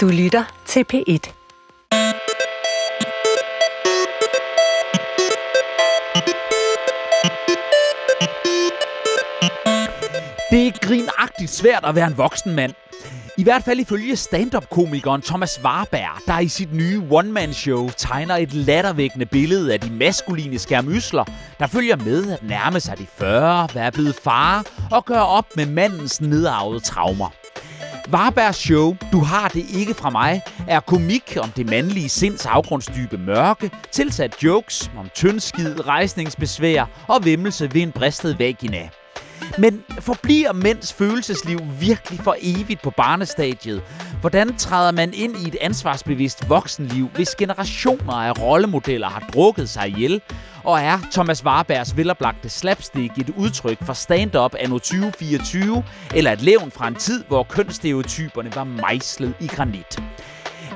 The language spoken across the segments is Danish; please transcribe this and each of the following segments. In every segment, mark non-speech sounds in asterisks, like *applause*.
Du lytter til P1. Det er grinagtigt svært at være en voksen mand. I hvert fald ifølge stand-up-komikeren Thomas Warberg, der i sit nye one-man-show tegner et lattervækkende billede af de maskuline skærmysler, der følger med at nærme sig de 40, være blevet far og gøre op med mandens nedarvede traumer. Varbergs show, Du har det ikke fra mig, er komik om det mandlige sinds afgrundsdybe mørke, tilsat jokes om tyndskid, rejsningsbesvær og vimmelse ved en bristet vagina. Men forbliver mænds følelsesliv virkelig for evigt på barnestadiet? Hvordan træder man ind i et ansvarsbevidst voksenliv, hvis generationer af rollemodeller har drukket sig ihjel? Og er Thomas Warbergs veloplagte slapstick et udtryk for stand-up anno 2024, eller et levn fra en tid, hvor kønsstereotyperne var mejslet i granit?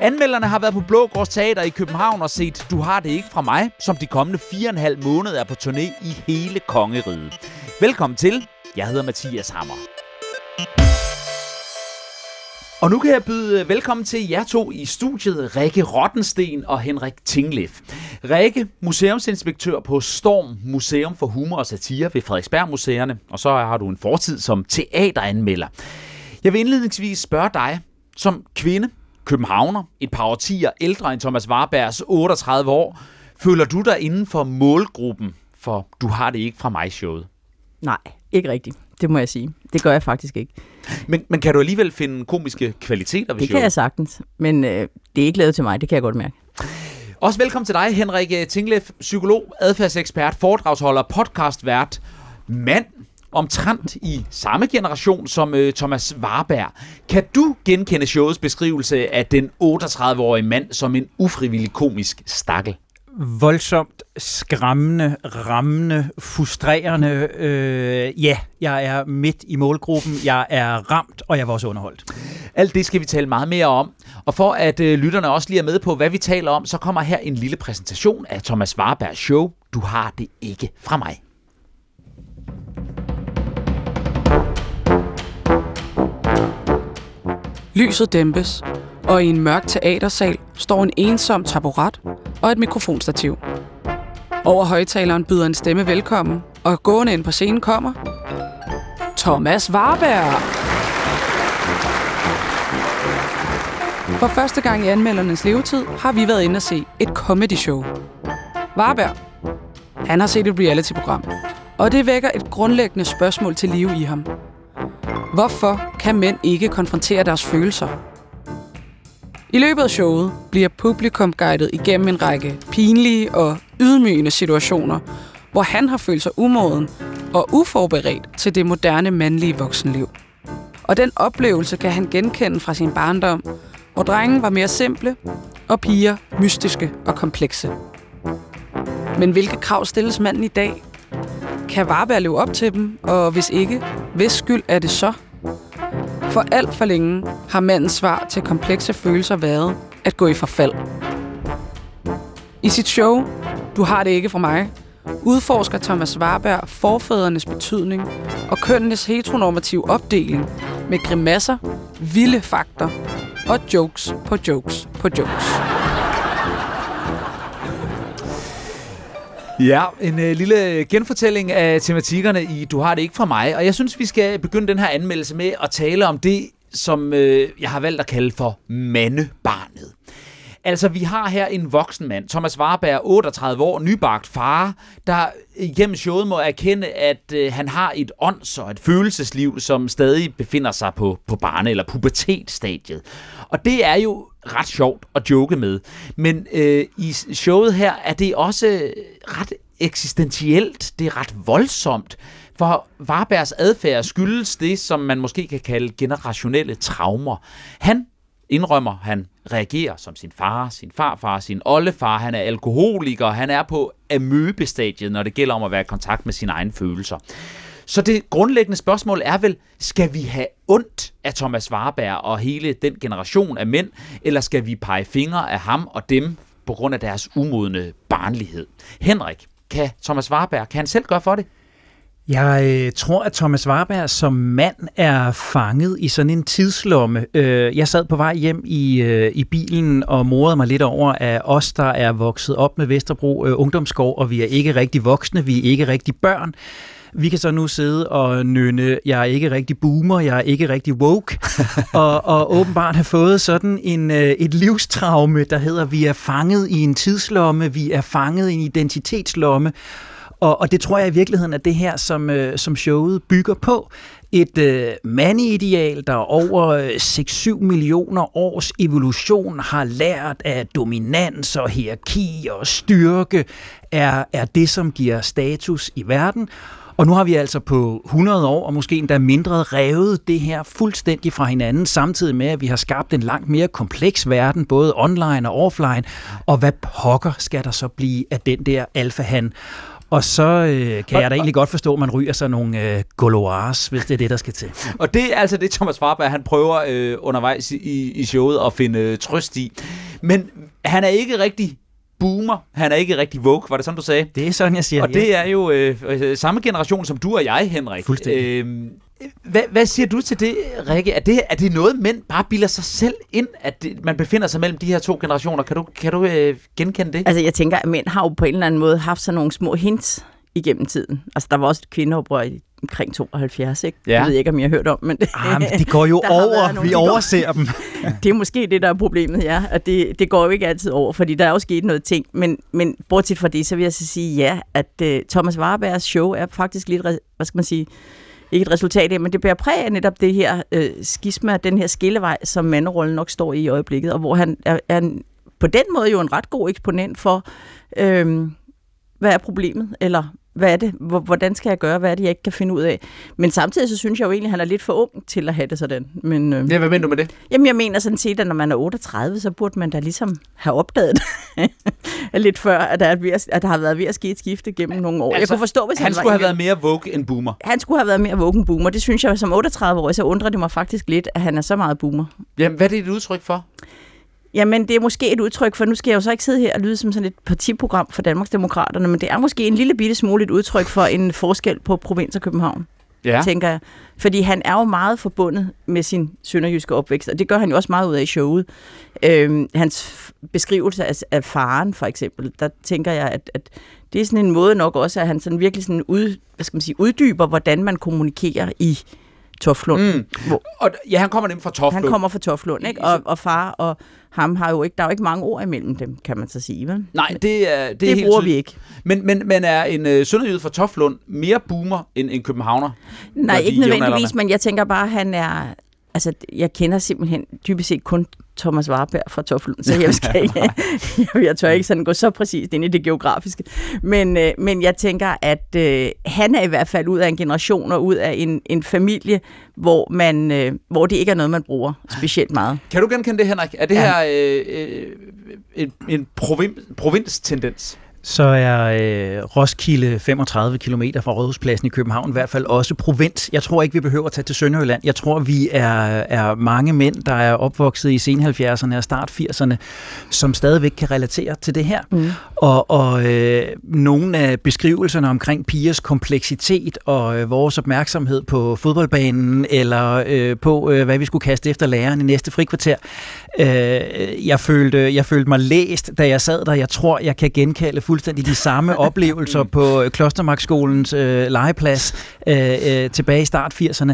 Anmelderne har været på Blågårds Teater i København og set Du har det ikke fra mig, som de kommende 4,5 måneder er på turné i hele kongeriget. Velkommen til. Jeg hedder Mathias Hammer. Og nu kan jeg byde øh, velkommen til jer to i studiet, Rikke Rottensten og Henrik Tinglef. Rikke, museumsinspektør på Storm Museum for Humor og Satire ved Frederiksberg Museerne, og så har du en fortid som teateranmelder. Jeg vil indledningsvis spørge dig, som kvinde, københavner, et par årtier ældre end Thomas Warbergs 38 år, føler du dig inden for målgruppen for Du har det ikke fra mig showet? Nej, ikke rigtigt. Det må jeg sige. Det gør jeg faktisk ikke. Men, men kan du alligevel finde komiske kvaliteter ved Det kan jeg sagtens, men øh, det er ikke lavet til mig, det kan jeg godt mærke. Også velkommen til dig, Henrik Tinglef, psykolog, adfærdsekspert, foredragsholder, podcastvært, mand, omtrent i samme generation som øh, Thomas Warberg. Kan du genkende showets beskrivelse af den 38-årige mand som en ufrivillig komisk stakkel? Voldsomt skræmmende, rammende, frustrerende. Øh, ja, jeg er midt i målgruppen, jeg er ramt, og jeg var også underholdt. Alt det skal vi tale meget mere om. Og for at øh, lytterne også lige er med på, hvad vi taler om, så kommer her en lille præsentation af Thomas Warbergs show. Du har det ikke fra mig. Lyset dæmpes, og i en mørk teatersal står en ensom taburet og et mikrofonstativ. Over højtaleren byder en stemme velkommen, og gående ind på scenen kommer Thomas Warberg. For første gang i anmeldernes levetid har vi været inde og se et comedy show. Warberg, han har set et reality-program, og det vækker et grundlæggende spørgsmål til live i ham. Hvorfor kan mænd ikke konfrontere deres følelser? I løbet af showet bliver publikum guidet igennem en række pinlige og ydmygende situationer, hvor han har følt sig umoden og uforberedt til det moderne mandlige voksenliv. Og den oplevelse kan han genkende fra sin barndom, hvor drengen var mere simple og piger mystiske og komplekse. Men hvilke krav stilles manden i dag? Kan Varberg leve op til dem, og hvis ikke, hvis skyld er det så? For alt for længe har mandens svar til komplekse følelser været at gå i forfald. I sit show, Du har det ikke fra mig, udforsker Thomas Warberg forfædrenes betydning og kønnenes heteronormative opdeling med grimasser, vilde fakter og jokes på jokes på jokes. Ja, en øh, lille genfortælling af tematikkerne i Du har det ikke fra mig, og jeg synes, vi skal begynde den her anmeldelse med at tale om det, som øh, jeg har valgt at kalde for mandebarnet. Altså, vi har her en voksen mand, Thomas Warberg, 38 år, nybagt far, der gennem showet må erkende, at øh, han har et ånds- og et følelsesliv, som stadig befinder sig på, på barne- eller pubertetstadiet. Og det er jo ret sjovt at joke med. Men øh, i showet her er det også ret eksistentielt, det er ret voldsomt. For Warbergs adfærd skyldes det, som man måske kan kalde generationelle traumer. Han indrømmer, han reagerer som sin far, sin farfar, sin oldefar. Han er alkoholiker, han er på amøbestadiet, når det gælder om at være i kontakt med sine egne følelser. Så det grundlæggende spørgsmål er vel, skal vi have ondt af Thomas Warberg og hele den generation af mænd, eller skal vi pege fingre af ham og dem på grund af deres umodne barnlighed? Henrik, kan Thomas Warberg, kan han selv gøre for det? Jeg øh, tror, at Thomas Warberg som mand er fanget i sådan en tidslomme. Øh, jeg sad på vej hjem i, øh, i bilen og morede mig lidt over, at os, der er vokset op med Vesterbro øh, Ungdomsskov, og vi er ikke rigtig voksne, vi er ikke rigtig børn, vi kan så nu sidde og nynne, jeg er ikke rigtig boomer, jeg er ikke rigtig woke, *laughs* og, og åbenbart have fået sådan en, et livstraume, der hedder, vi er fanget i en tidslomme, vi er fanget i en identitetslomme, og, og det tror jeg i virkeligheden er det her, som, øh, som showet bygger på. Et øh, mandeideal, der over øh, 6-7 millioner års evolution har lært, at dominans og hierarki og styrke er, er det, som giver status i verden. Og nu har vi altså på 100 år, og måske endda mindre, revet det her fuldstændig fra hinanden, samtidig med, at vi har skabt en langt mere kompleks verden, både online og offline. Og hvad pokker skal der så blive af den der alfahan? Og så øh, kan jeg da egentlig godt forstå, at man ryger sig nogle øh, goloirs, hvis det er det, der skal til. Og det er altså det, Thomas Warberg, han prøver øh, undervejs i, i showet at finde øh, trøst i. Men han er ikke rigtig boomer. Han er ikke rigtig woke, var det sådan, du sagde? Det er sådan, jeg siger. Og det er jo øh, øh, samme generation som du og jeg, Henrik. Fuldstændig. Øh, hvad, hvad siger du til det, Rikke? Er det, er det noget, mænd bare bilder sig selv ind, at det, man befinder sig mellem de her to generationer? Kan du, kan du øh, genkende det? Altså, jeg tænker, at mænd har jo på en eller anden måde haft sådan nogle små hints igennem tiden. Altså, der var også et kvindeoprør i omkring 72, ikke? Ja. Jeg ved ikke, om jeg har hørt om, men... ah, men de går jo *laughs* over, nogle, vi de overser går, dem. *laughs* det er måske det, der er problemet, ja. At det, det går jo ikke altid over, fordi der er jo sket noget ting. Men, men bortset fra det, så vil jeg så sige ja, at uh, Thomas Warbergs show er faktisk lidt, hvad skal man sige, ikke et resultat af, men det bærer præg af netop det her øh, skisma, den her skillevej, som manderollen nok står i i øjeblikket, og hvor han er, er en, på den måde jo en ret god eksponent for, øh, hvad er problemet, eller hvad er det, hvordan skal jeg gøre, hvad er det, jeg ikke kan finde ud af. Men samtidig så synes jeg jo egentlig, at han er lidt for ung til at have det sådan. Men, øh, ja, hvad mener du med det? Jamen jeg mener sådan set, at når man er 38, så burde man da ligesom have opdaget *laughs* lidt før, at der, er ved, at der har været ved at ske et skifte gennem nogle år. Altså, jeg kunne forstå, hvis han, han skulle have været mere woke end boomer. Han skulle have været mere woke end boomer. Det synes jeg, som 38-årig, så undrer det mig faktisk lidt, at han er så meget boomer. Jamen, hvad er det et udtryk for? Jamen, det er måske et udtryk for, nu skal jeg jo så ikke sidde her og lyde som sådan et partiprogram for Danmarksdemokraterne, men det er måske en lille bitte smule et udtryk for en forskel på provins og København, ja. tænker jeg. Fordi han er jo meget forbundet med sin sønderjyske opvækst, og det gør han jo også meget ud af i showet. Øhm, hans beskrivelse af, af faren, for eksempel, der tænker jeg, at, at det er sådan en måde nok også, at han sådan virkelig sådan ud, hvad skal man sige, uddyber, hvordan man kommunikerer i Toflund. Mm. Hvor, og ja, han kommer nemlig fra Toflund. Han kommer fra Toflund, ikke? Og, og far og ham har jo ikke, der er jo ikke mange ord imellem dem, kan man så sige, vel? Nej, det er det, det er helt bruger vi ikke. Men, men, men er en øh, sønderjyd fra Toflund mere boomer end en københavner? Nej, ikke nødvendigvis, men jeg tænker bare, at han er... Altså, jeg kender simpelthen dybest set kun Thomas Warberg fra Toflund, så jeg, skal *laughs* ikke, jeg, *laughs* jeg tør ikke sådan gå så præcist ind i det geografiske. Men, øh, men jeg tænker, at øh, han er i hvert fald ud af en generation og ud af en, en familie, hvor, man, øh, hvor det ikke er noget, man bruger specielt meget. Kan du genkende det, Henrik? Er det ja. her øh, øh, en, en provins, provinstendens? Så er øh, Roskilde 35 km fra Rådhuspladsen i København i hvert fald også provins. Jeg tror ikke, vi behøver at tage til Sønderjylland. Jeg tror, vi er, er mange mænd, der er opvokset i sen 70'erne og start 80'erne, som stadigvæk kan relatere til det her. Mm. Og, og øh, nogle af beskrivelserne omkring pigers kompleksitet og øh, vores opmærksomhed på fodboldbanen, eller øh, på, øh, hvad vi skulle kaste efter læreren i næste frikvarter, øh, jeg, følte, jeg følte mig læst, da jeg sad der. Jeg tror, jeg kan genkalde fuldstændig de samme *laughs* oplevelser på øh, Klostermarkskolens øh, legeplads øh, øh, tilbage i start 80'erne.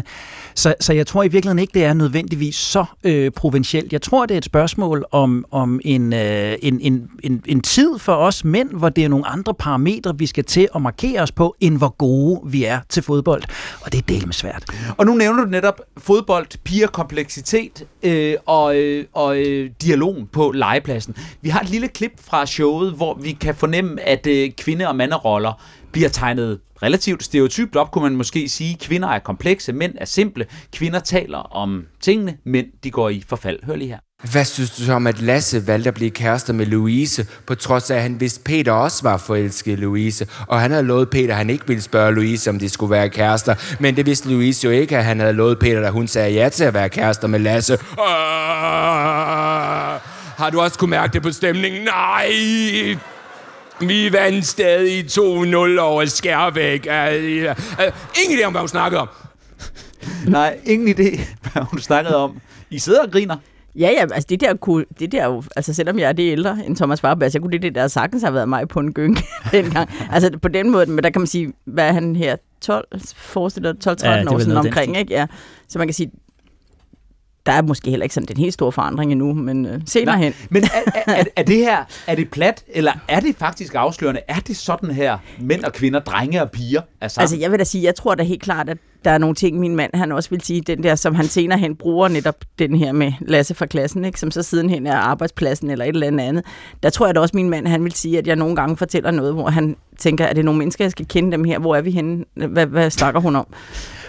Så, så jeg tror i virkeligheden ikke, det er nødvendigvis så øh, provincielt. Jeg tror, det er et spørgsmål om, om en, øh, en, en, en, en tid for os mænd, hvor det er nogle andre parametre, vi skal til at markere os på, end hvor gode vi er til fodbold. Og det er delvis med svært. Og nu nævner du netop fodbold, piger, kompleksitet øh, og, øh, og øh, dialogen på legepladsen. Vi har et lille klip fra showet, hvor vi kan fornemme, at øh, kvinde- og manderoller bliver tegnet relativt stereotypt op, kunne man måske sige. Kvinder er komplekse, mænd er simple. Kvinder taler om tingene, mænd de går i forfald. Hør lige her. Hvad synes du så om, at Lasse valgte at blive kærester med Louise, på trods af, at han vidste, Peter også var forelsket i Louise, og han havde lovet Peter, at han ikke ville spørge Louise, om de skulle være kærester. Men det vidste Louise jo ikke, at han havde lovet Peter, da hun sagde ja til at være kærester med Lasse. Øh, har du også kunne mærke det på stemningen? Nej! Vi vandt stadig 2-0 over Skærvæk. Uh, uh, ingen idé om, hvad hun snakker om. Nej, ingen idé, hvad hun snakkede om. I sidder og griner. Ja, ja, altså det der kunne, det der jo, altså selvom jeg er det ældre end Thomas Warberg, så kunne det, det der sagtens have været mig på en gyng *laughs* dengang. Altså på den måde, men der kan man sige, hvad er han her, 12, forestiller 12-13 Ja, år den omkring, ikke? Ja. Så man kan sige, der er måske heller ikke sådan den helt store forandring endnu, men øh, senere hen. Men er, *laughs* er, er, er det her, er det plat, eller er det faktisk afslørende? Er det sådan her, mænd og kvinder, drenge og piger er sammen? Altså, jeg vil da sige, jeg tror da helt klart, at der er nogle ting, min mand han også vil sige, den der, som han senere hen bruger netop den her med Lasse fra klassen, ikke? som så sidenhen er arbejdspladsen eller et eller andet andet. Der tror jeg da også, min mand han vil sige, at jeg nogle gange fortæller noget, hvor han tænker, at det er nogle mennesker, jeg skal kende dem her, hvor er vi henne, hvad, hvad snakker hun om?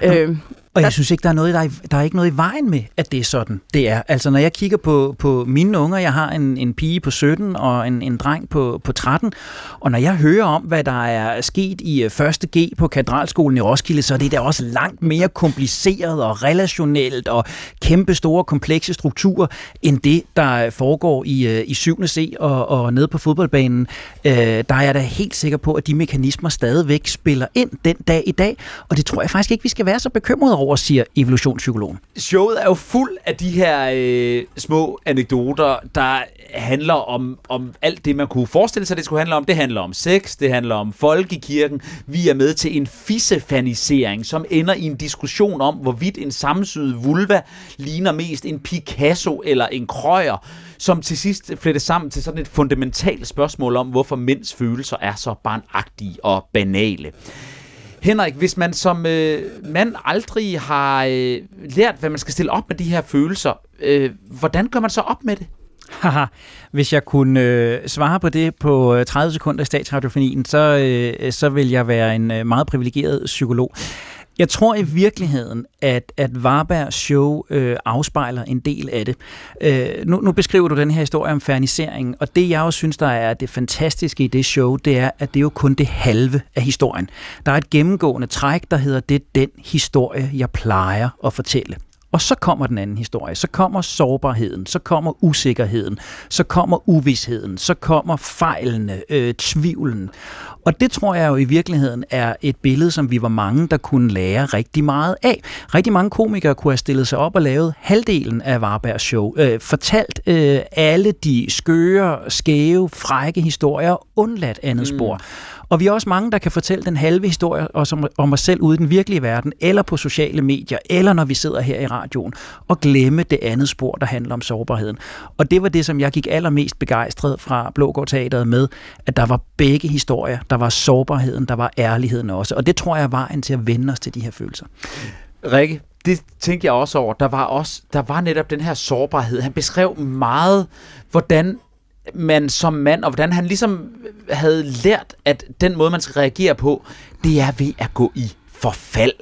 Øh, Og jeg synes ikke, der er, noget, der, er, der er ikke noget i vejen med, at det er sådan, det er. Altså, når jeg kigger på, på mine unger, jeg har en, en pige på 17 og en, en dreng på, på 13, og når jeg hører om, hvad der er sket i øh, 1. G på Katedralskolen i Roskilde, så er det da også langt mere kompliceret og relationelt og kæmpe store, komplekse strukturer, end det, der øh, foregår i, øh, i 7. C og, og nede på fodboldbanen. Øh, der er jeg da helt sikker på, at de mekanismer stadigvæk spiller ind den dag i dag, og det tror jeg faktisk ikke, vi skal være så bekymrede over, siger evolutionspsykologen. Showet er jo fuld af de her øh, små anekdoter, der handler om, om alt det, man kunne forestille sig, det skulle handle om. Det handler om sex, det handler om folkekirken. Vi er med til en fissefanisering, som ender i en diskussion om, hvorvidt en sammensyet vulva ligner mest en Picasso eller en krøjer, som til sidst flettes sammen til sådan et fundamentalt spørgsmål om, hvorfor mænds følelser er så barnagtige og banale. Henrik, hvis man som øh, mand aldrig har øh, lært, hvad man skal stille op med de her følelser, øh, hvordan gør man så op med det? Haha, hvis jeg kunne øh, svare på det på øh, 30 sekunder i statsradiofonien, så, øh, så vil jeg være en øh, meget privilegeret psykolog. Jeg tror i virkeligheden, at, at Varbergs show øh, afspejler en del af det. Øh, nu, nu beskriver du den her historie om fernisering, og det jeg jo synes, der er det fantastiske i det show, det er, at det er jo kun det halve af historien. Der er et gennemgående træk, der hedder, det er den historie, jeg plejer at fortælle. Og så kommer den anden historie. Så kommer sårbarheden, så kommer usikkerheden, så kommer uvidsheden, så kommer fejlene, øh, tvivlen. Og det tror jeg jo i virkeligheden er et billede, som vi var mange, der kunne lære rigtig meget af. Rigtig mange komikere kunne have stillet sig op og lavet halvdelen af Varbergs show. Øh, fortalt øh, alle de skøre, skæve, frække historier, undladt andet mm. spor. Og vi er også mange, der kan fortælle den halve historie om, om os selv ude i den virkelige verden, eller på sociale medier, eller når vi sidder her i radioen, og glemme det andet spor, der handler om sårbarheden. Og det var det, som jeg gik allermest begejstret fra Blågård Teateret med, at der var begge historier. Der var sårbarheden, der var ærligheden også. Og det tror jeg er vejen til at vende os til de her følelser. Rikke, det tænkte jeg også over. Der var, også, der var netop den her sårbarhed. Han beskrev meget, hvordan man som mand, og hvordan han ligesom havde lært, at den måde, man skal reagere på, det er ved at gå i forfald.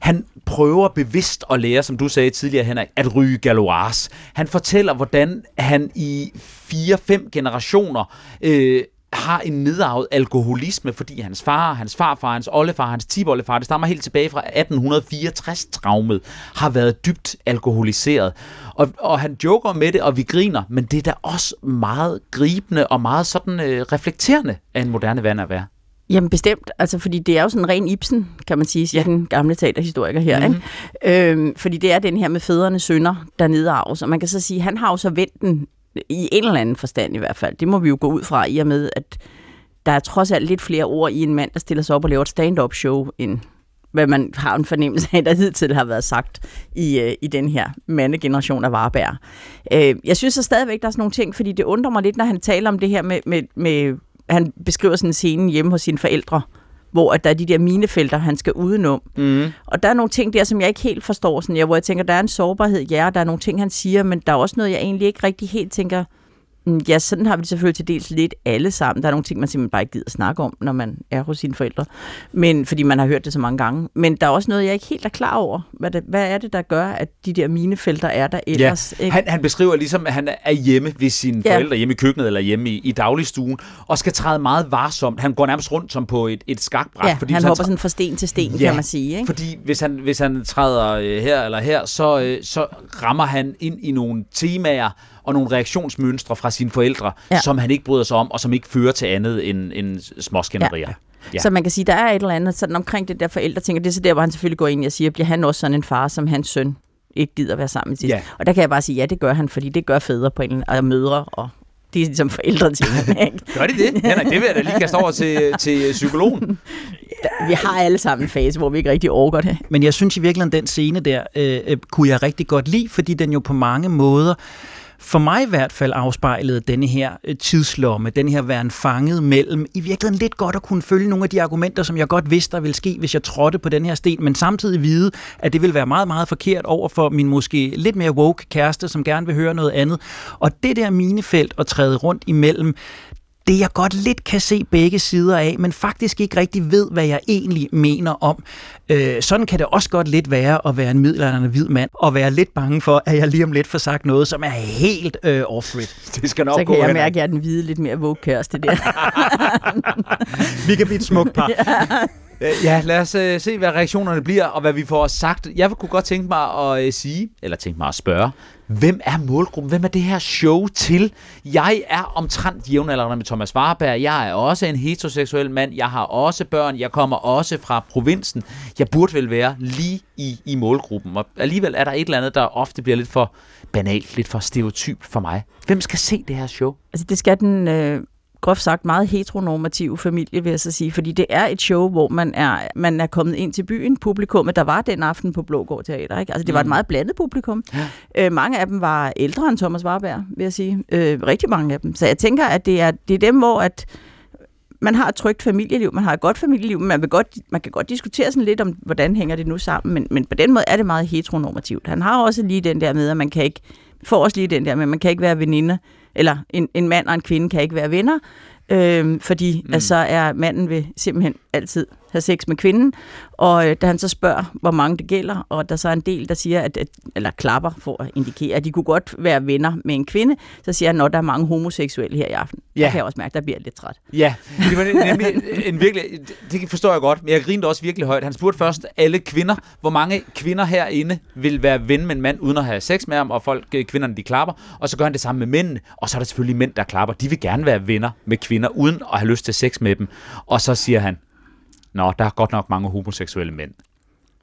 Han prøver bevidst at lære, som du sagde tidligere, Henrik, at ryge galois. Han fortæller, hvordan han i fire-fem generationer øh, har en nedarvet alkoholisme, fordi hans far, hans farfar, hans oldefar, hans tiboldefar, det stammer helt tilbage fra 1864-traumet, har været dybt alkoholiseret. Og, og han joker med det, og vi griner, men det er da også meget gribende og meget sådan øh, reflekterende af en moderne vand at være. Jamen bestemt, altså fordi det er jo sådan en ren Ibsen, kan man sige, siger ja. den gamle teaterhistoriker her. Mhm. Mm-hmm. Ikke? Øhm, fordi det er den her med fædrene sønder, der nedarves. Og man kan så sige, han har jo så vendt den i en eller anden forstand i hvert fald. Det må vi jo gå ud fra i og med, at der er trods alt lidt flere ord i en mand, der stiller sig op og laver et stand-up show, end hvad man har en fornemmelse af, der hidtil har været sagt i, øh, i den her mandegeneration af varebær. Øh, jeg synes så stadigvæk, der er sådan nogle ting, fordi det undrer mig lidt, når han taler om det her med, med, med han beskriver sådan en scene hjemme hos sine forældre, hvor at der er de der minefelter, han skal udenom. Mm. Og der er nogle ting der, som jeg ikke helt forstår, sådan, jeg, hvor jeg tænker, der er en sårbarhed, ja, der er nogle ting, han siger, men der er også noget, jeg egentlig ikke rigtig helt tænker, ja, sådan har vi det selvfølgelig til dels lidt alle sammen. Der er nogle ting, man simpelthen bare ikke gider snakke om, når man er hos sine forældre, men, fordi man har hørt det så mange gange. Men der er også noget, jeg ikke helt er klar over. Hvad, det, hvad er det, der gør, at de der minefelter er der ellers? Ja. ikke? Han, han beskriver ligesom, at han er hjemme ved sine Ja. forældre, hjemme i køkkenet eller hjemme i, i dagligstuen, og skal træde meget varsomt. Han går nærmest rundt som på et, et skakbræt. ja, fordi han hvis hopper sådan fra sten til sten, Ja, kan man sige. Ikke? Fordi hvis han, hvis han træder øh, her eller her, så, øh, så rammer han ind i nogle temaer, og nogle reaktionsmønstre fra sine forældre, ja. Som han ikke bryder sig om, og som ikke fører til andet end, end småskænderier. Ja. Ja. Så man kan sige, der er et eller andet sådan omkring det der forældre tænker, det er så der, hvor han selvfølgelig går ind og siger, bliver han også sådan en far, som hans søn ikke gider være sammen med sidst. Ja. Og der kan jeg bare sige, ja, det gør han, fordi det gør fædre på en og mødre, og det er ligesom forældre til? *laughs* Gør de det? Ja, nej, det vil jeg da lige kaste over til, til psykologen. Vi har alle sammen en fase, hvor vi ikke rigtig overgår det. Men jeg synes i virkeligheden, den scene der, øh, øh, kunne jeg rigtig godt lide, fordi den jo på mange måder, for mig i hvert fald afspejlede denne her øh, tidslomme, den her væren fanget mellem, i virkeligheden lidt godt at kunne følge nogle af de argumenter, som jeg godt vidste, der ville ske, hvis jeg trådte på den her sten, men samtidig vide, at det ville være meget, meget forkert over for min måske lidt mere woke kæreste, som gerne vil høre noget andet. Og det der minefelt at træde rundt imellem, det jeg godt lidt kan se begge sider af, men faktisk ikke rigtig ved, hvad jeg egentlig mener om. Øh, sådan kan det også godt lidt være at være en middelalderne hvid mand, og være lidt bange for, at jeg lige om lidt får sagt noget, som er helt øh, off-grid. Det skal nok Så gå, kan jeg Henrik. mærke, at jeg er den hvide, lidt mere woke kæreste der. *laughs* Vi kan blive et smukt par. *laughs* Øh, Ja, lad os uh, se, hvad reaktionerne bliver, og hvad vi får sagt. Jeg kunne godt tænke mig at uh, sige, eller tænke mig at spørge, hvem er målgruppen? Hvem er det her show til? Jeg er omtrent jævnaldrende med Thomas Warberg. Jeg er også en heteroseksuel mand. Jeg har også børn. Jeg kommer også fra provinsen. Jeg burde vel være lige i, i målgruppen. Og alligevel er der et eller andet, der ofte bliver lidt for banalt, lidt for stereotypt for mig. Hvem skal se det her show? Altså det skal den øh, groft sagt meget heteronormative familie, vil jeg så sige, fordi det er et show, hvor man er, man er kommet ind til byen, publikummet, der var den aften på Blågård Teater. Ikke? Altså det var et meget blandet publikum. Ja. Øh, mange af dem var ældre end Thomas Warberg, vil jeg sige. Øh, rigtig mange af dem. Så jeg tænker, at det er, det er dem, hvor at man har et trygt familieliv, man har et godt familieliv, men man, vil godt, man kan godt diskutere sådan lidt om, hvordan hænger det nu sammen, men, men på den måde er det meget heteronormativt. Han har også lige den der med, at man kan ikke, får også lige den der med, at man kan ikke være veninder, eller en, en mand og en kvinde kan ikke være venner, øh, fordi mm. altså er manden vil simpelthen altid have sex med kvinden, og øh, da han så spørger, hvor mange det gælder, og der så er en del, der siger, at, at eller klapper for at indikere, at de kunne godt være venner med en kvinde, så siger han, når der er mange homoseksuelle her i aften. Ja. Der kan jeg også mærke, der bliver lidt træt. Ja, det var *laughs* nemlig en, virkelig, det forstår jeg godt, men jeg grinte også virkelig højt. Han spurgte først alle kvinder, hvor mange kvinder herinde vil være ven med en mand, uden at have sex med ham, og folk, øh, kvinderne, de klapper. Og så gør han det samme med mændene, og så er der selvfølgelig mænd, der klapper. De vil gerne være venner med kvinder, uden at have lyst til sex med dem. Og så siger han, Nå, der er godt nok mange homoseksuelle mænd.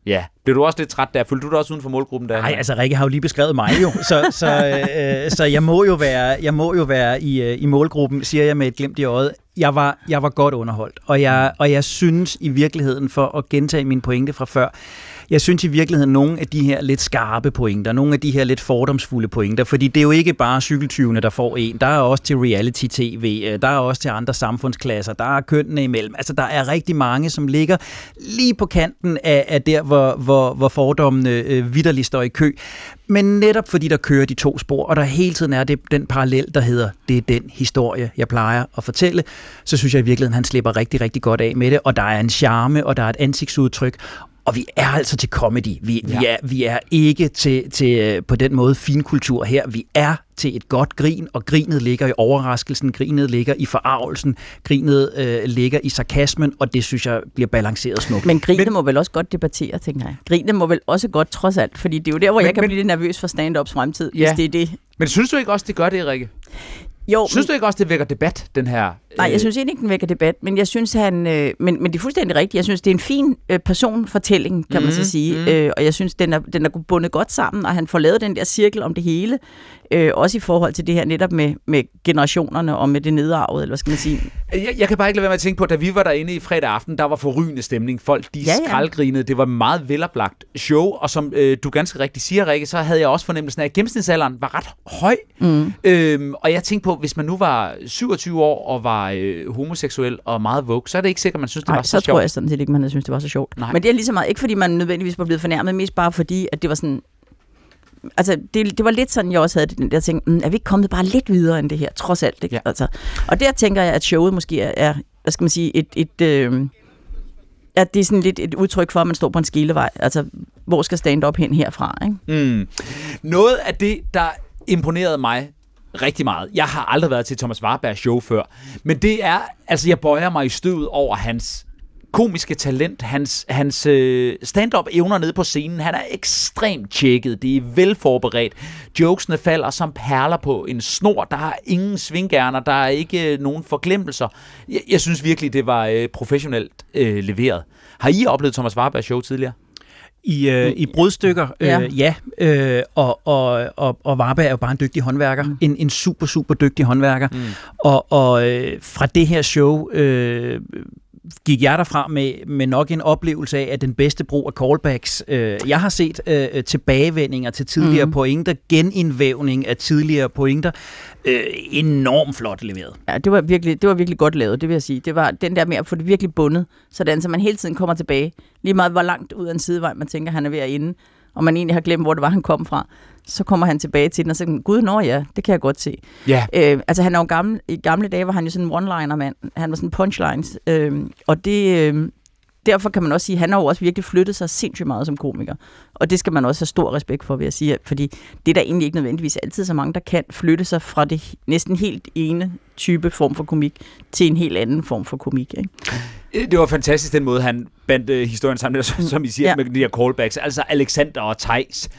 Ja, blev du også lidt træt der? Følte du dig også uden for målgruppen der? Nej, altså Rikke har jo lige beskrevet mig jo, så, så, *laughs* øh, så jeg må jo være, jeg må jo være i, øh, i målgruppen, siger jeg med et glimt i øjet. Jeg var, jeg var godt underholdt, og jeg, og jeg synes i virkeligheden, for at gentage min pointe fra før, jeg synes i virkeligheden, nogle af de her lidt skarpe pointer, nogle af de her lidt fordomsfulde pointer, fordi det er jo ikke bare cykeltyvene, der får en. Der er også til reality-tv, øh, der er også til andre samfundsklasser, der er kønnene imellem. Altså, der er rigtig mange, som ligger lige på kanten af, af der, hvor, hvor, hvor fordommene øh, vidderligt står i kø. Men netop fordi der kører de to spor, og der hele tiden er det den parallel, der hedder, det er den historie, jeg plejer at fortælle, så synes jeg i virkeligheden, han slipper rigtig, rigtig godt af med det, og der er en charme, og der er et ansigtsudtryk, og vi er altså til comedy. Vi, ja. vi, er, vi er ikke til, til øh, på den måde finkultur her. Vi er til et godt grin, og grinet ligger i overraskelsen, grinet ligger i forarvelsen, grinet øh, ligger i sarkasmen, og det synes jeg bliver balanceret smukt. Men grinet må vel også godt debattere, tænker jeg. Grinet må vel også godt, trods alt, fordi det er jo der, hvor Men- jeg kan men- blive lidt nervøs for stand-ups fremtid, Ja. hvis det er det. Men synes du ikke også, det gør det, Rikke? Jo, Synes du ikke også, det vækker debat, den her... Nej, øh, jeg synes ikke, den vækker debat, men jeg synes, han, øh, men, men det er fuldstændig rigtigt. Jeg synes, det er en fin øh, personfortælling, kan mm, man så Mhm, sige, mm. øh, og jeg synes, den er, den er bundet godt sammen, og han får lavet den der cirkel om det hele, øh, også i forhold til det her netop med, med generationerne og med det nedarvede, eller hvad skal man sige. Jeg, jeg kan bare ikke lade være med at tænke på, at da vi var derinde i fredag aften, der var forrygende stemning. Folk, de ja, Ja, skraldgrinede. Det var et meget veloplagt show, og som øh, du ganske rigtigt siger, Rikke, så havde jeg også fornemmelsen af, at gennemsnitsalderen var ret høj. Mm. Øhm, og jeg tænkte på, hvis man nu var 27 år og var øh, homoseksuel og meget vogue, så er det ikke sikkert, man synes, det Nej, var så, så, sjovt. tror jeg sådan set ikke, man havde synes, det var så sjovt. Nej. Men det er lige så meget, ikke fordi man nødvendigvis var blevet fornærmet, mest bare fordi, at det var sådan, altså det, det var lidt sådan, jeg også havde det, den der ting, mm, er vi ikke kommet bare lidt videre end det her, trods alt. Ikke? Ja. Altså, og der tænker jeg, at showet måske er, hvad skal man sige, et, et øh, at det er sådan lidt et udtryk for, at man står på en skilevej. Altså, hvor skal stand-up hen herfra? Ikke? Mm. Noget af det, der imponerede mig rigtig meget. Jeg har aldrig været til Thomas Warbergs show før, men det er, altså jeg bøjer mig i støvet over hans komiske talent, hans, hans øh, stand-up evner nede på scenen, han er ekstremt tjekket, det er velforberedt. Jokesene falder som perler på en snor, der er ingen svinggerner, der er ikke øh, nogen forglemmelser. Jeg, jeg synes virkelig, det var øh, professionelt øh, leveret. Har I oplevet Thomas Warbergs show tidligere? I, øh, i brudstykker, øh, ja. ja øh, og, og, og, og Varberg er jo bare en dygtig håndværker. Mm. En, en super, super dygtig håndværker. Mm. Og, og øh, fra det her show øh, gik jeg derfra med, med nok en oplevelse af, at den bedste brug af callbacks. Øh, jeg har set øh, tilbagevendinger til tidligere mm. pointer, genindvævning af tidligere pointer. Øh, enormt flot leveret. Ja, det var, virkelig, det var virkelig godt lavet, det vil jeg sige. Det var den der med at få det virkelig bundet, sådan så man hele tiden kommer tilbage. Lige meget hvor langt ud af en sidevej, man tænker, han er ved at inde, og man egentlig har glemt, hvor det var, han kom fra så kommer han tilbage til den, og så gud, nå ja, det kan jeg godt se. Ja. Øh, altså han er jo gammel, i gamle dage var han jo sådan en one-liner-mand. Han var sådan punchlines. Øh, og det, øh, derfor kan man også sige, at han har jo også virkelig flyttet sig sindssygt meget som komiker. Og det skal man også have stor respekt for, vil jeg sige. Fordi det er der egentlig ikke nødvendigvis altid så mange, der kan flytte sig fra det næsten helt ene type form for komik til en helt anden form for komik. Ikke? Øh, det var fantastisk den måde, han bandt uh, historien sammen, som I siger, ja. med de her callbacks. Altså Alexander og Tejs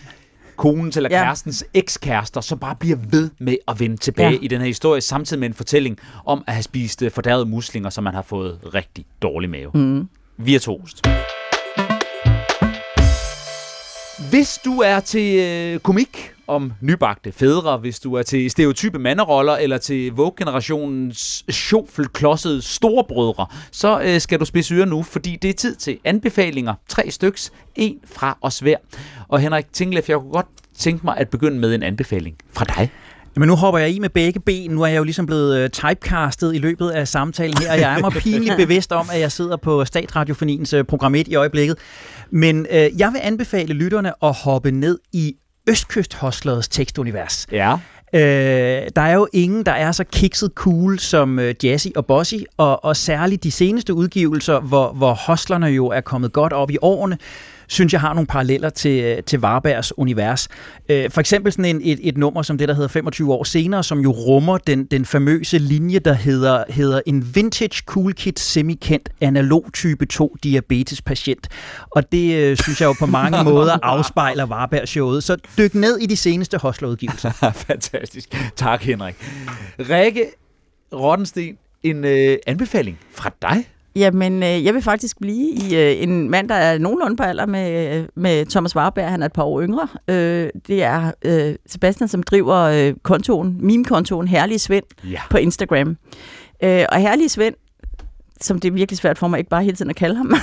konens eller ja. kærestens ekskærester, som bare bliver ved med at vende tilbage ja. i den her historie, samtidig med en fortælling om at have spist øh, fordærvede muslinger, som man har fået rigtig dårlig mave. Mm. Virtuost. Hvis du er til øh, komik om nybagte fædre, hvis du er til stereotype manderoller eller til Vogue-generationens sjovfelklodsede storebrødre, så øh, skal du spidse ører nu, fordi det er tid til anbefalinger. Tre styks, en fra os hver. Og Henrik Tinglef, jeg kunne godt tænke mig at begynde med en anbefaling fra dig. Men nu hopper jeg i med begge ben. Nu er jeg jo ligesom blevet uh, typecastet i løbet af samtalen her, og jeg er mig *laughs* pinligt bevidst om, at jeg sidder på Statradiofoniens uh, program 1 i øjeblikket. Men uh, jeg vil anbefale lytterne at hoppe ned i Østkysthostlets tekstunivers. Ja. Øh, der er jo ingen, der er så kikset cool som øh, Jazzy og Bossy, og, og særligt de seneste udgivelser, hvor, hvor hostlerne jo er kommet godt op i årene, synes jeg har nogle paralleller til, til Varbergs univers. Øh, for eksempel sådan en, et, et nummer som det, der hedder 25 år senere, som jo rummer den, den famøse linje, der hedder, hedder en vintage cool kid semi-kendt analog type 2 diabetes patient. Og det øh, synes jeg jo på mange *laughs* måder afspejler Varbergs showet. Så dyk ned i de seneste hostlerudgivelser. *laughs* Fantastisk. Tak, Henrik. Rikke Rottensten, en øh, anbefaling fra dig? Jamen, øh, jeg vil faktisk blive i øh, en mand, der er nogenlunde på alder med, med Thomas Warberg. Han er et par år yngre. Øh, det er øh, Sebastian, som driver øh, kontoen, meme-kontoen Herlige Svend ja. på Instagram. Øh, og Herlige Svend, som det er virkelig svært for mig ikke bare hele tiden at kalde ham,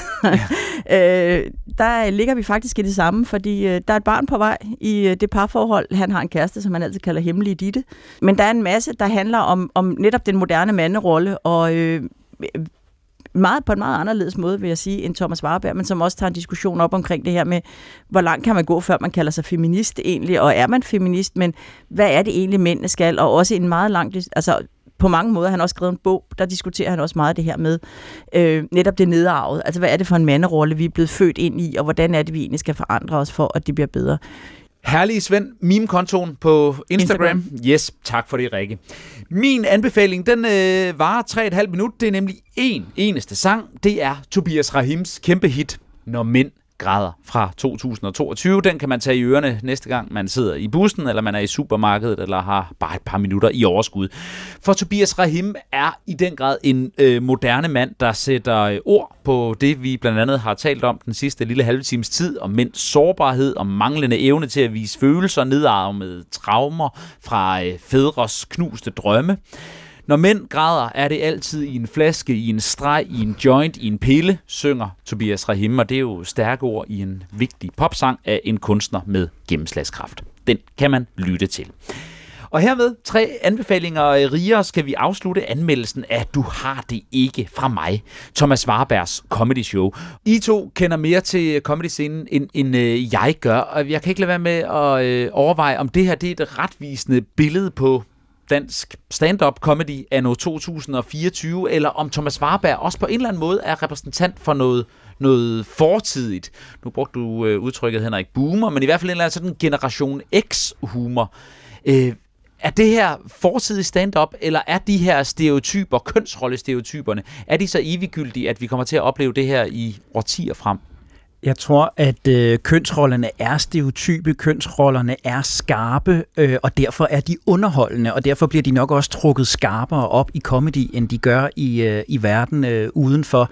ja. *laughs* øh, der ligger vi faktisk i det samme, fordi øh, der er et barn på vej i øh, det parforhold. Han har en kæreste, som han altid kalder hemmelig Ditte. Men der er en masse, der handler om, om netop den moderne manderolle, og øh, meget på en meget anderledes måde, vil jeg sige, end Thomas Warberg, men som også tager en diskussion op omkring det her med, hvor langt kan man gå, før man kalder sig feminist egentlig, og er man feminist, men hvad er det egentlig, mændene skal, og også en meget lang, altså på mange måder, han har også skrevet en bog, der diskuterer han også meget det her med øh, netop det nedarvet. Altså, hvad er det for en manderolle, vi er blevet født ind i, og hvordan er det, vi egentlig skal forandre os for, at det bliver bedre. Herlige Svend, meme-kontoen på Instagram. Instagram. Yes, tak for det, Rikke. Min anbefaling, den øh, varer 3,5 minutter. Det er nemlig en eneste sang. Det er Tobias Rahims kæmpe hit, Når mænd grader fra 2022. Den kan man tage i ørerne næste gang, man sidder i bussen, eller man er i supermarkedet, eller har bare et par minutter i overskud. For Tobias Rahim er i den grad en øh, moderne mand, der sætter øh, ord på det, vi blandt andet har talt om den sidste lille halve times tid, om mænds sårbarhed og manglende evne til at vise følelser, nedarvede traumer fra øh, fædres knuste drømme. Når mænd græder, er det altid i en flaske, i en streg, i en joint, i en pille, synger Tobias Rahim, og det er jo stærke ord i en vigtig popsang af en kunstner med gennemslagskraft. Den kan man lytte til. Og hermed tre anbefalinger rigere skal vi afslutte anmeldelsen af Du har det ikke fra mig, Thomas Warbergs comedy show. I to kender mere til comedy-scenen, end, end øh, jeg gør, og jeg kan ikke lade være med at øh, overveje, om det her det er et retvisende billede på dansk stand-up comedy anno 2024, eller om Thomas Warberg også på en eller anden måde er repræsentant for noget, noget fortidigt. Nu brugte du øh, udtrykket Henrik Boomer, men i hvert fald en eller anden sådan generation X-humor. Øh, er det her fortidig stand-up, eller er de her stereotyper, kønsrollestereotyperne, er de så eviggyldige, at vi kommer til at opleve det her i årtier frem? Jeg tror, at øh, kønsrollerne er stereotype, kønsrollerne er skarpe, øh, og derfor er de underholdende, og derfor bliver de nok også trukket skarpere op i comedy, end de gør i, øh, i verden øh, udenfor.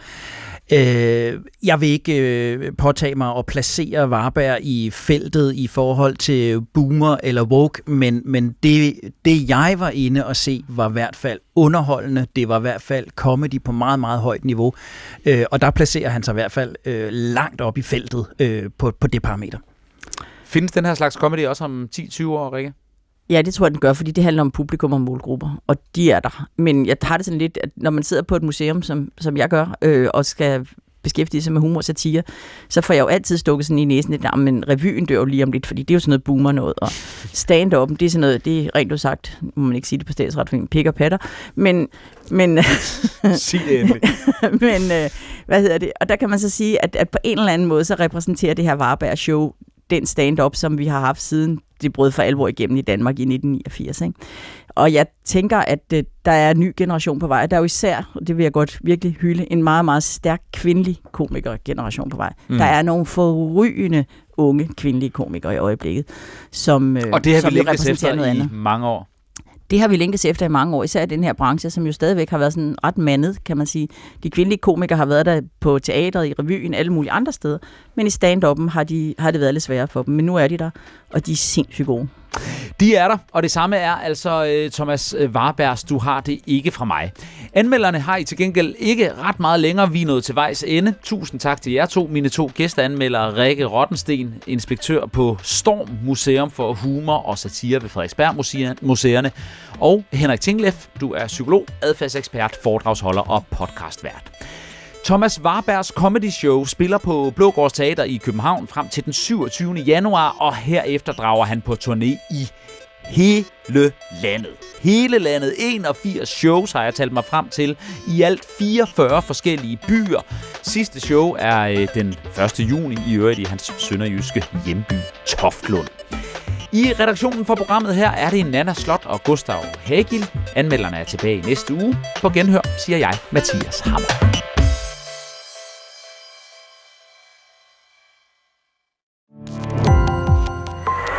Øh, jeg vil ikke øh, påtage mig at placere Varberg i feltet i forhold til boomer eller woke, men, men det, det jeg var inde og se var i hvert fald underholdende. Det var i hvert fald comedy på meget, meget højt niveau. Øh, og der placerer han sig i hvert fald øh, langt op i feltet øh, på, på det parameter. Findes den her slags comedy også om 10-20 år, Rikke? Ja, det tror jeg, den gør, fordi det handler om publikum og målgrupper, og de er der. Men jeg har det sådan lidt, at når man sidder på et museum, som, som jeg gør, øh, og skal beskæftige sig med humor og satire, så får jeg jo altid stukket sådan i næsen lidt, men revyen dør jo lige om lidt, fordi det er jo sådan noget boomer noget, og stand-up, det er sådan noget, det er rent udsagt, må man ikke sige det på statsret, pik og patter, men... men *laughs* Sig det endelig. *laughs* men, øh, hvad hedder det? Og der kan man så sige, at, at på en eller anden måde, så repræsenterer det her Varberg show den stand-up, som vi har haft siden det brød for alvor igennem i Danmark i 1989. Ikke? Og jeg tænker, at øh, der er en ny generation på vej. Der er jo især, og det vil jeg godt virkelig hylde, en meget, meget stærk kvindelig komikergeneration på vej. Mm. Der er nogle forrygende unge kvindelige komikere i øjeblikket, som, øh, og det har som vi repræsenterer noget andet. i mange år. Det har vi længtes efter i mange år, især i den her branche, som jo stadigvæk har været sådan ret mandet, kan man sige. De kvindelige komikere har været der på teatret, i revyen, alle mulige andre steder, men i stand-up'en har, de, har det været lidt sværere for dem. Men nu er de der, og de er sindssygt gode. De er der, og det samme er altså øh, Thomas øh, Warbergs Du har det ikke fra mig. Anmelderne har I til gengæld ikke ret meget længere. Vi er nået til vejs ende. Tusind tak til jer to, mine to gæsteanmeldere. Rikke Rottensten, inspektør på Storm Museum for Humor og Satire ved Frederiksberg Museerne. Og Henrik Tingleff, du er psykolog, adfærdsekspert, foredragsholder og podcastvært. Thomas Warbergs Comedy Show spiller på Blågårds Teater i København frem til den 27. januar, og herefter drager han på turné i hele landet. Hele landet. 81 shows har jeg talt mig frem til. I alt 44 forskellige byer. Sidste show er øh, den 1. juni i øvrigt i hans sønderjyske hjemby Toftlund. I redaktionen for programmet her er det Nana Slot og Gustav Hagil. Anmelderne er tilbage næste uge. På genhør siger jeg Mathias Hammer.